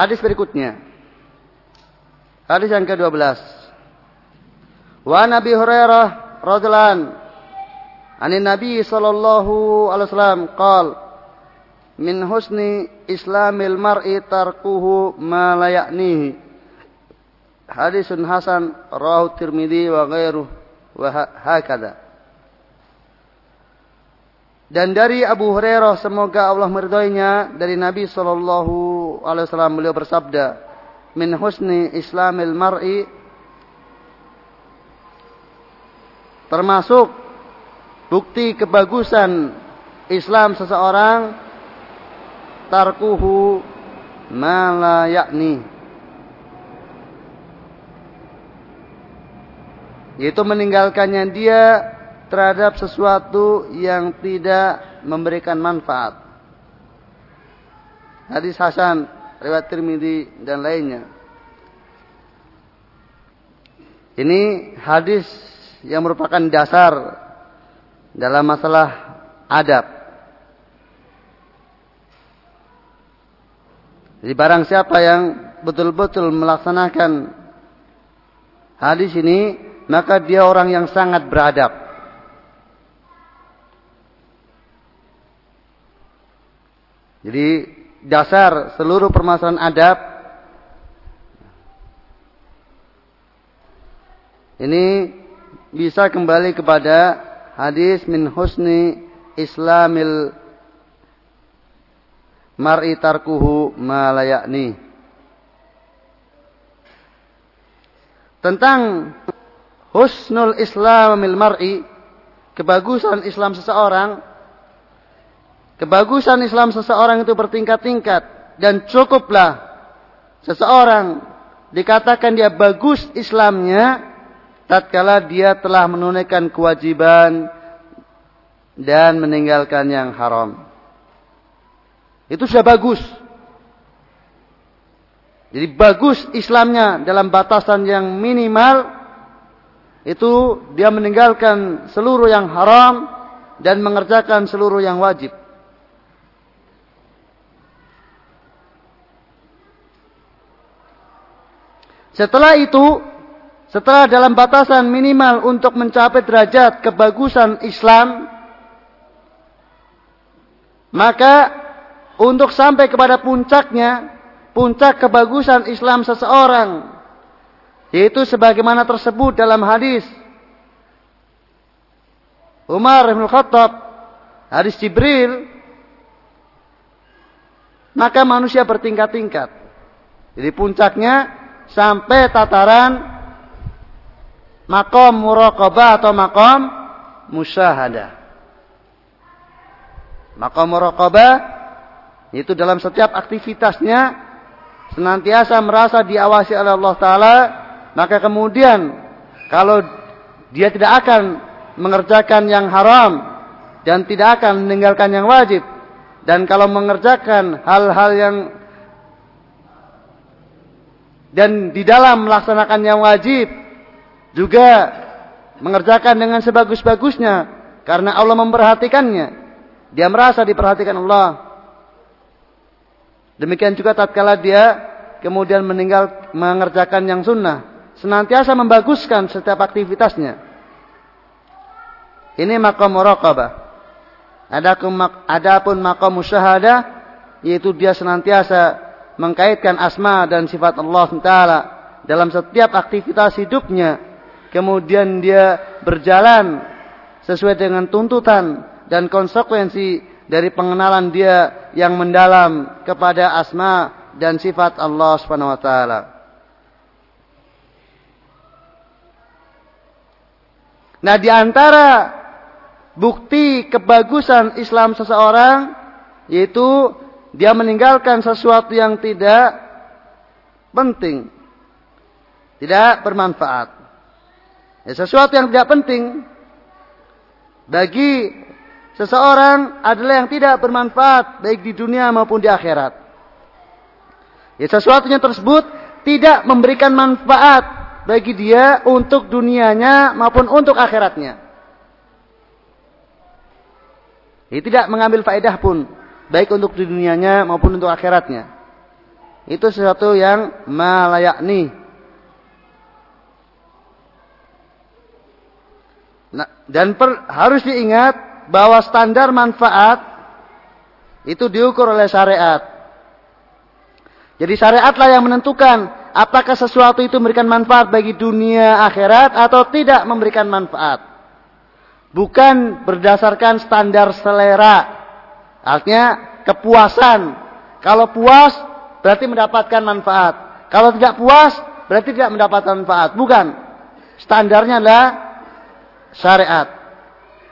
Hadis berikutnya. Hadis yang ke-12. Wa Nabi Hurairah radhiyallahu an Ani Nabi sallallahu alaihi wasallam qaal min husni islamil mar'i tarkuhu ma la ya'nihi. Hadisun hasan rawahu Tirmidzi wa ghairuh wa hakadha. Dan dari Abu Hurairah semoga Allah meridhoinya dari Nabi sallallahu alaihi wasallam beliau bersabda, "Min husni islamil mar'i" termasuk bukti kebagusan Islam seseorang tarkuhu ma la yakni yaitu meninggalkannya dia terhadap sesuatu yang tidak memberikan manfaat. Hadis Hasan, riwayat Tirmidzi dan lainnya. Ini hadis yang merupakan dasar dalam masalah adab. Jadi barang siapa yang betul-betul melaksanakan hadis ini, maka dia orang yang sangat beradab. Jadi dasar seluruh permasalahan adab ini bisa kembali kepada hadis min husni islamil mar'i tarkuhu ma. Tentang husnul islamil mar'i, kebagusan Islam seseorang, Kebagusan Islam seseorang itu bertingkat-tingkat dan cukuplah seseorang dikatakan dia bagus Islamnya tatkala dia telah menunaikan kewajiban dan meninggalkan yang haram. Itu sudah bagus. Jadi bagus Islamnya dalam batasan yang minimal itu dia meninggalkan seluruh yang haram dan mengerjakan seluruh yang wajib. Setelah itu, setelah dalam batasan minimal untuk mencapai derajat kebagusan Islam, maka untuk sampai kepada puncaknya, puncak kebagusan Islam seseorang, yaitu sebagaimana tersebut dalam hadis Umar bin Khattab, hadis Jibril, maka manusia bertingkat-tingkat. Jadi puncaknya sampai tataran makom muraqabah atau makom musyahadah. Makom muraqabah itu dalam setiap aktivitasnya senantiasa merasa diawasi oleh Allah taala, maka kemudian kalau dia tidak akan mengerjakan yang haram dan tidak akan meninggalkan yang wajib dan kalau mengerjakan hal-hal yang dan di dalam melaksanakan yang wajib juga mengerjakan dengan sebagus-bagusnya karena Allah memperhatikannya. Dia merasa diperhatikan Allah. Demikian juga tatkala dia kemudian meninggal mengerjakan yang sunnah, senantiasa membaguskan setiap aktivitasnya. Ini makom muraqabah. Adapun makom musyahadah yaitu dia senantiasa mengkaitkan asma dan sifat Allah Taala dalam setiap aktivitas hidupnya, kemudian dia berjalan sesuai dengan tuntutan dan konsekuensi dari pengenalan dia yang mendalam kepada asma dan sifat Allah Subhanahu wa taala. Nah, di antara bukti kebagusan Islam seseorang yaitu dia meninggalkan sesuatu yang tidak penting. Tidak bermanfaat. Ya, sesuatu yang tidak penting bagi seseorang adalah yang tidak bermanfaat baik di dunia maupun di akhirat. Ya, sesuatunya tersebut tidak memberikan manfaat bagi dia untuk dunianya maupun untuk akhiratnya. Ya, tidak mengambil faedah pun baik untuk di dunianya maupun untuk akhiratnya. itu sesuatu yang malayakni. Nah, dan per, harus diingat bahwa standar manfaat itu diukur oleh syariat. Jadi syariatlah yang menentukan apakah sesuatu itu memberikan manfaat bagi dunia akhirat atau tidak memberikan manfaat. Bukan berdasarkan standar selera. Artinya kepuasan. Kalau puas berarti mendapatkan manfaat. Kalau tidak puas berarti tidak mendapatkan manfaat. Bukan. Standarnya adalah syariat.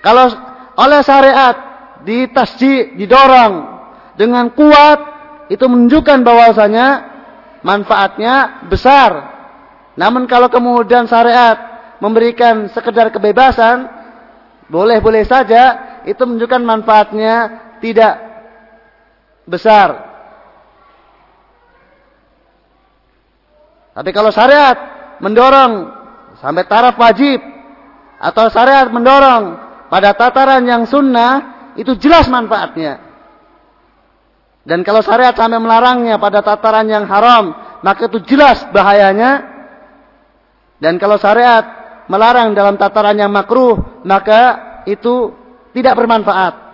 Kalau oleh syariat ditasji, didorong dengan kuat itu menunjukkan bahwasanya manfaatnya besar. Namun kalau kemudian syariat memberikan sekedar kebebasan, boleh-boleh saja itu menunjukkan manfaatnya tidak besar. Tapi kalau syariat mendorong sampai taraf wajib atau syariat mendorong pada tataran yang sunnah itu jelas manfaatnya. Dan kalau syariat sampai melarangnya pada tataran yang haram, maka itu jelas bahayanya. Dan kalau syariat melarang dalam tataran yang makruh, maka itu tidak bermanfaat.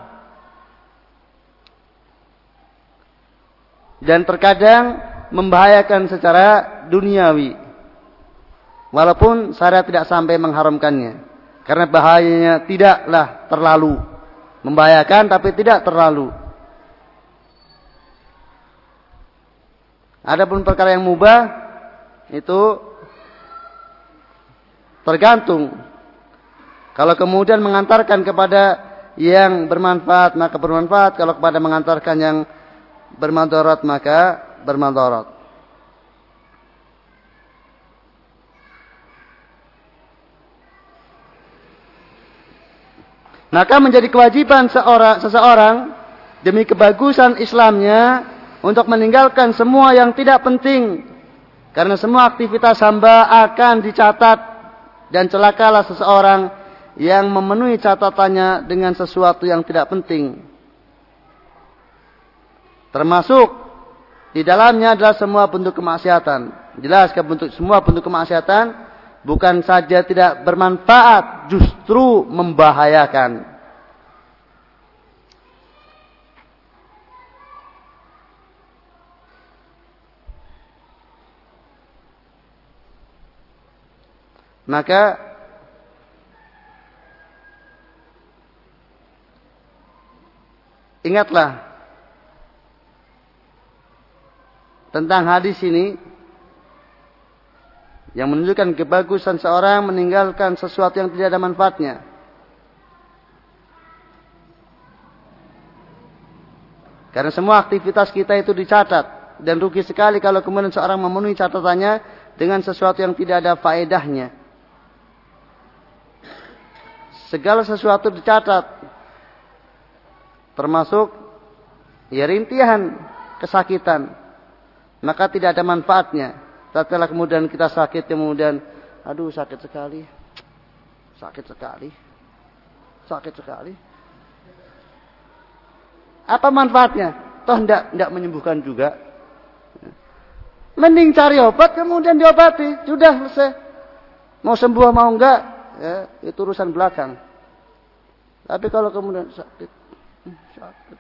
Dan terkadang membahayakan secara duniawi. Walaupun syariat tidak sampai mengharamkannya. Karena bahayanya tidaklah terlalu. Membahayakan tapi tidak terlalu. Adapun perkara yang mubah itu tergantung. Kalau kemudian mengantarkan kepada yang bermanfaat maka bermanfaat, kalau kepada mengantarkan yang bermandarat maka bermandarat. Maka menjadi kewajiban seorang, seseorang demi kebagusan Islamnya untuk meninggalkan semua yang tidak penting. Karena semua aktivitas hamba akan dicatat dan celakalah seseorang yang memenuhi catatannya dengan sesuatu yang tidak penting. Termasuk di dalamnya adalah semua bentuk kemaksiatan. Jelas bentuk semua bentuk kemaksiatan bukan saja tidak bermanfaat, justru membahayakan. Maka ingatlah tentang hadis ini yang menunjukkan kebagusan seorang meninggalkan sesuatu yang tidak ada manfaatnya. Karena semua aktivitas kita itu dicatat dan rugi sekali kalau kemudian seorang memenuhi catatannya dengan sesuatu yang tidak ada faedahnya segala sesuatu dicatat. Termasuk ya rintihan kesakitan. Maka tidak ada manfaatnya. Setelah kemudian kita sakit kemudian aduh sakit sekali. Sakit sekali. Sakit sekali. Apa manfaatnya? Toh tidak tidak menyembuhkan juga. Mending cari obat kemudian diobati. Sudah selesai. Mau sembuh mau enggak, ya, itu urusan belakang. Tapi kalau kemudian sakit, hmm, sakit.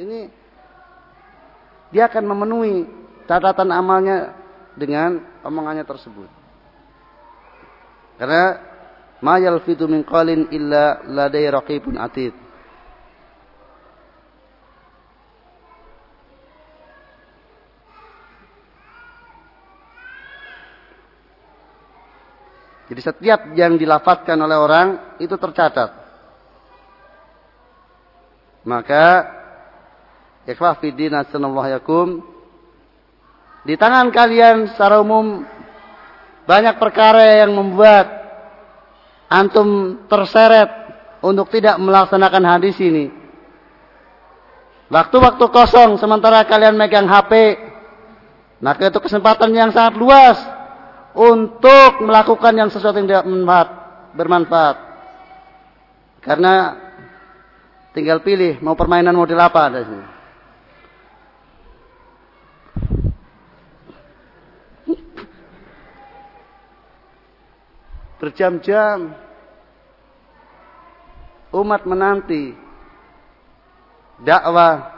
Ini dia akan memenuhi catatan amalnya dengan omongannya tersebut. Karena ma yalfitu min qalin illa ladai raqibun atid. Jadi setiap yang dilafatkan oleh orang itu tercatat. Maka ikhwah fiddin yakum di tangan kalian secara umum banyak perkara yang membuat antum terseret untuk tidak melaksanakan hadis ini. Waktu-waktu kosong sementara kalian megang HP, maka itu kesempatan yang sangat luas untuk melakukan yang sesuatu yang tidak bermanfaat, bermanfaat. Karena tinggal pilih mau permainan model apa ada sini. Berjam-jam umat menanti dakwah,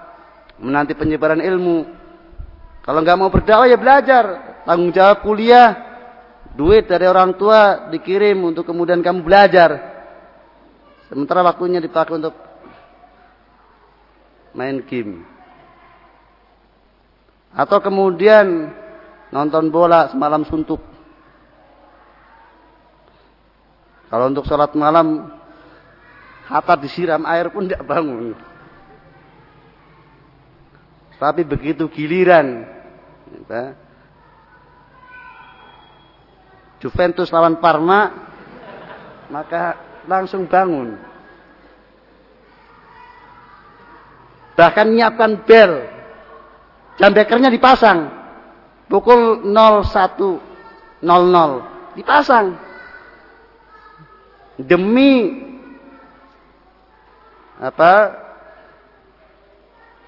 menanti penyebaran ilmu. Kalau nggak mau berdakwah ya belajar, tanggung jawab kuliah, duit dari orang tua dikirim untuk kemudian kamu belajar. Sementara waktunya dipakai untuk main game. Atau kemudian nonton bola semalam suntuk. Kalau untuk sholat malam, hatta disiram air pun tidak bangun. Tapi begitu giliran Juventus lawan Parma maka langsung bangun. Bahkan nyiapkan bel. Jam bekernya dipasang. Pukul 01.00 dipasang. Demi apa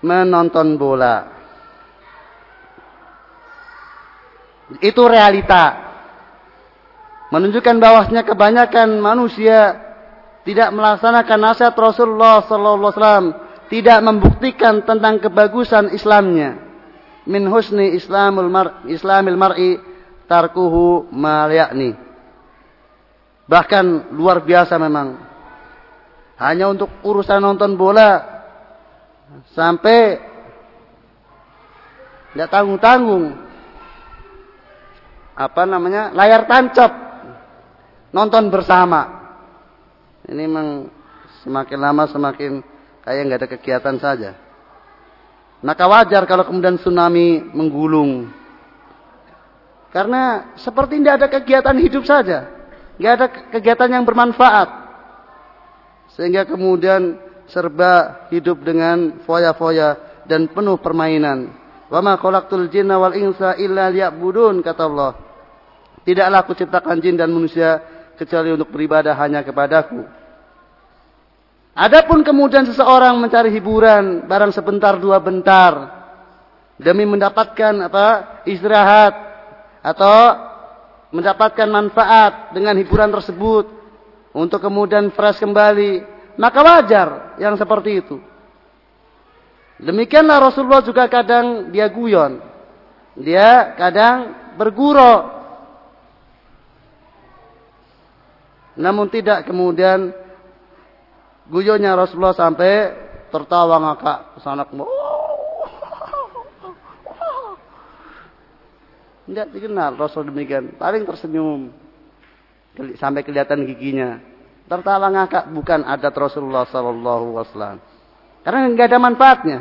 menonton bola. Itu realita. Menunjukkan bahwasanya kebanyakan manusia tidak melaksanakan nasihat Rasulullah sallallahu alaihi wasallam, tidak membuktikan tentang kebagusan Islamnya. Min husni Islamul mar Islamil mar'i tarkuhu ma. Bahkan luar biasa memang. Hanya untuk urusan nonton bola. Sampai tidak tanggung-tanggung. Apa namanya? Layar tancap. Nonton bersama. Ini memang semakin lama semakin kayak nggak ada kegiatan saja. Maka wajar kalau kemudian tsunami menggulung. Karena seperti tidak ada kegiatan hidup saja nggak ada kegiatan yang bermanfaat sehingga kemudian serba hidup dengan foya-foya dan penuh permainan. Wa ma khalaqtul jinna wal insa illa liya'budun kata Allah. Tidaklah aku ciptakan jin dan manusia kecuali untuk beribadah hanya kepadaku. Adapun kemudian seseorang mencari hiburan barang sebentar dua bentar demi mendapatkan apa? istirahat atau mendapatkan manfaat dengan hiburan tersebut untuk kemudian fresh kembali maka wajar yang seperti itu. Demikianlah Rasulullah juga kadang dia guyon. Dia kadang bergurau. Namun tidak kemudian guyonnya Rasulullah sampai tertawa ngakak sanak. Tidak dikenal Rasul demikian. Paling tersenyum. Sampai kelihatan giginya. Tertawa ngakak bukan adat Rasulullah Sallallahu Wasallam. Karena nggak ada manfaatnya.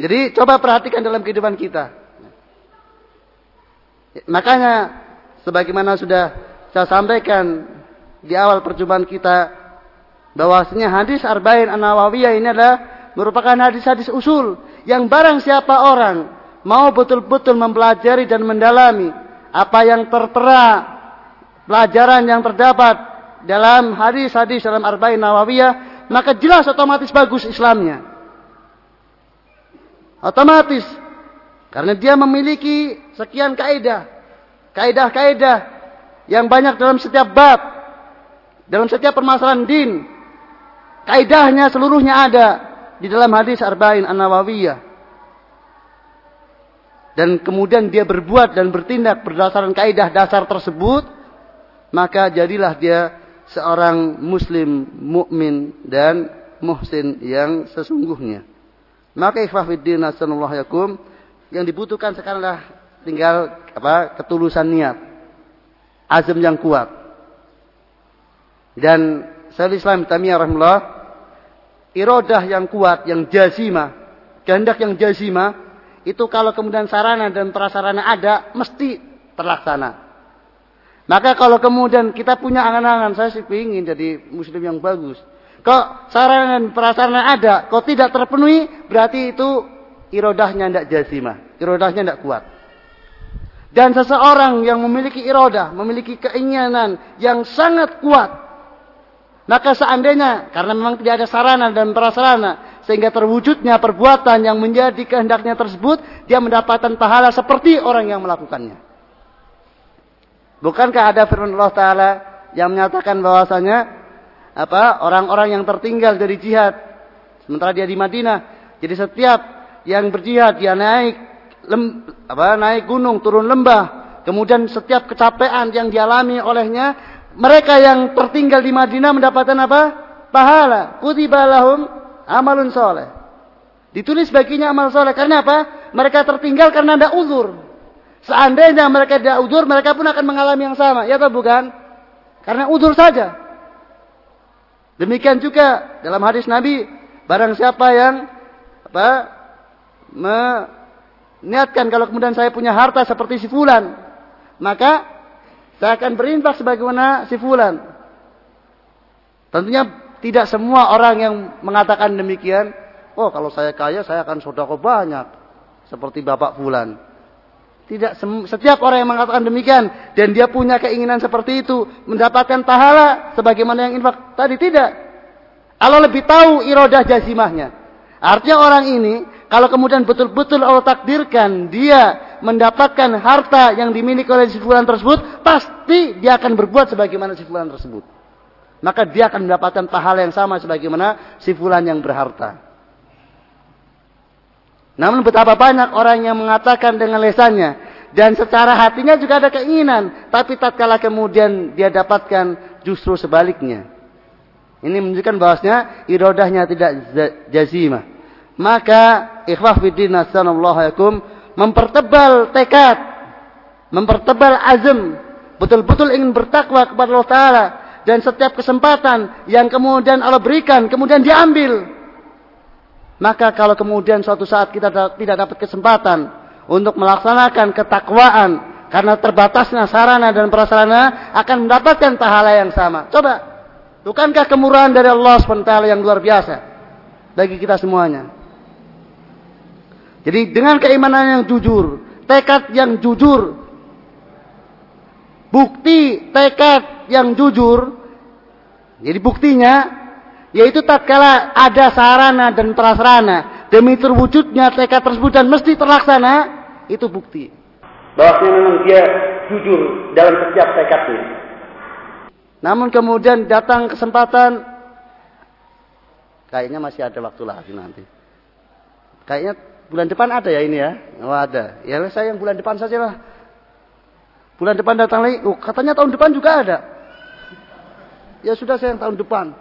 Jadi coba perhatikan dalam kehidupan kita. Makanya sebagaimana sudah saya sampaikan di awal perjumpaan kita bahwasanya hadis Arba'in An-Nawawiyah ini adalah merupakan hadis-hadis usul yang barang siapa orang mau betul-betul mempelajari dan mendalami apa yang tertera pelajaran yang terdapat dalam hadis-hadis dalam Arba'in Nawawiyah, maka jelas otomatis bagus Islamnya. Otomatis. Karena dia memiliki sekian kaidah. Kaidah-kaidah yang banyak dalam setiap bab. Dalam setiap permasalahan din. Kaidahnya seluruhnya ada di dalam hadis Arba'in An-Nawawiyah dan kemudian dia berbuat dan bertindak berdasarkan kaidah dasar tersebut, maka jadilah dia seorang muslim mukmin dan muhsin yang sesungguhnya. Maka ikhwah fiddin yakum yang dibutuhkan sekarang adalah tinggal apa ketulusan niat. Azam yang kuat. Dan Syaikhul Islam Tamiyah rahimahullah irodah yang kuat, yang jazimah, kehendak yang jazimah itu kalau kemudian sarana dan prasarana ada, mesti terlaksana. Maka kalau kemudian kita punya angan-angan, saya sih ingin jadi muslim yang bagus. Kok sarana dan prasarana ada, kok tidak terpenuhi, berarti itu irodahnya tidak jazimah. Irodahnya tidak kuat. Dan seseorang yang memiliki irodah, memiliki keinginan yang sangat kuat. Maka seandainya, karena memang tidak ada sarana dan prasarana, sehingga terwujudnya perbuatan yang menjadi kehendaknya tersebut dia mendapatkan pahala seperti orang yang melakukannya. Bukankah ada firman Allah Taala yang menyatakan bahwasanya apa orang-orang yang tertinggal dari jihad sementara dia di Madinah. Jadi setiap yang berjihad dia naik lem, apa naik gunung, turun lembah, kemudian setiap kecapean yang dialami olehnya, mereka yang tertinggal di Madinah mendapatkan apa? Pahala. Kutiba lahum amalun soleh. Ditulis baginya amal soleh. Karena apa? Mereka tertinggal karena ada uzur. Seandainya mereka tidak uzur, mereka pun akan mengalami yang sama. Ya atau bukan? Karena uzur saja. Demikian juga dalam hadis Nabi, barang siapa yang apa meniatkan kalau kemudian saya punya harta seperti si fulan, maka saya akan berinfak sebagaimana si fulan. Tentunya tidak semua orang yang mengatakan demikian, oh kalau saya kaya saya akan sodako banyak. Seperti Bapak Fulan. Tidak setiap orang yang mengatakan demikian dan dia punya keinginan seperti itu mendapatkan pahala sebagaimana yang infak tadi tidak. Allah lebih tahu irodah jazimahnya. Artinya orang ini kalau kemudian betul-betul Allah takdirkan dia mendapatkan harta yang dimiliki oleh si fulan tersebut, pasti dia akan berbuat sebagaimana si fulan tersebut maka dia akan mendapatkan pahala yang sama sebagaimana si fulan yang berharta. Namun betapa banyak orang yang mengatakan dengan lesannya dan secara hatinya juga ada keinginan, tapi tatkala kemudian dia dapatkan justru sebaliknya. Ini menunjukkan bahwasanya irodahnya tidak jazimah. Maka ikhwah fiddin yakum mempertebal tekad, mempertebal azam, betul-betul ingin bertakwa kepada Allah Taala dan setiap kesempatan yang kemudian Allah berikan kemudian diambil. Maka kalau kemudian suatu saat kita tidak dapat kesempatan untuk melaksanakan ketakwaan karena terbatasnya sarana dan prasarana akan mendapatkan pahala yang sama. Coba, bukankah kemurahan dari Allah SWT yang luar biasa bagi kita semuanya? Jadi dengan keimanan yang jujur, tekad yang jujur, bukti tekad yang jujur. Jadi buktinya yaitu tatkala ada sarana dan prasarana demi terwujudnya tekad tersebut dan mesti terlaksana, itu bukti. Bahwa memang dia jujur dalam setiap tekadnya. Namun kemudian datang kesempatan kayaknya masih ada waktu lagi nanti. Kayaknya bulan depan ada ya ini ya? Oh ada. Ya saya yang bulan depan saja lah. Bulan depan datang lagi, oh, katanya tahun depan juga ada. Ya sudah saya yang tahun depan.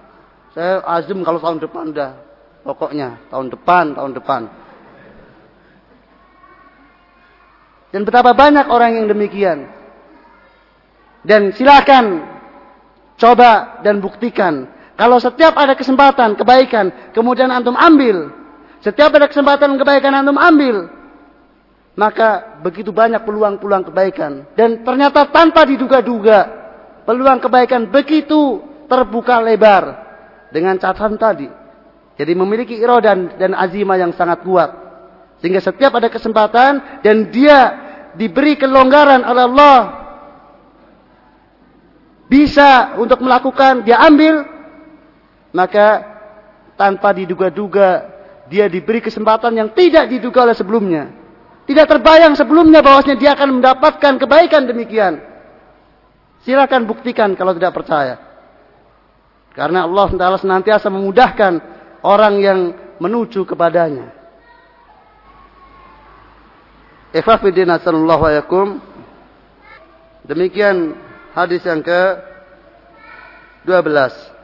Saya azim kalau tahun depan udah. Pokoknya tahun depan, tahun depan. Dan betapa banyak orang yang demikian. Dan silakan coba dan buktikan. Kalau setiap ada kesempatan kebaikan, kemudian antum ambil. Setiap ada kesempatan kebaikan antum ambil maka begitu banyak peluang-peluang kebaikan dan ternyata tanpa diduga-duga peluang kebaikan begitu terbuka lebar dengan catatan tadi. Jadi memiliki irodan dan azimah yang sangat kuat. Sehingga setiap ada kesempatan dan dia diberi kelonggaran oleh Allah bisa untuk melakukan dia ambil maka tanpa diduga-duga dia diberi kesempatan yang tidak diduga oleh sebelumnya tidak terbayang sebelumnya bahwasanya dia akan mendapatkan kebaikan demikian. Silakan buktikan kalau tidak percaya. Karena Allah Taala senantiasa memudahkan orang yang menuju kepadanya. Demikian hadis yang ke 12.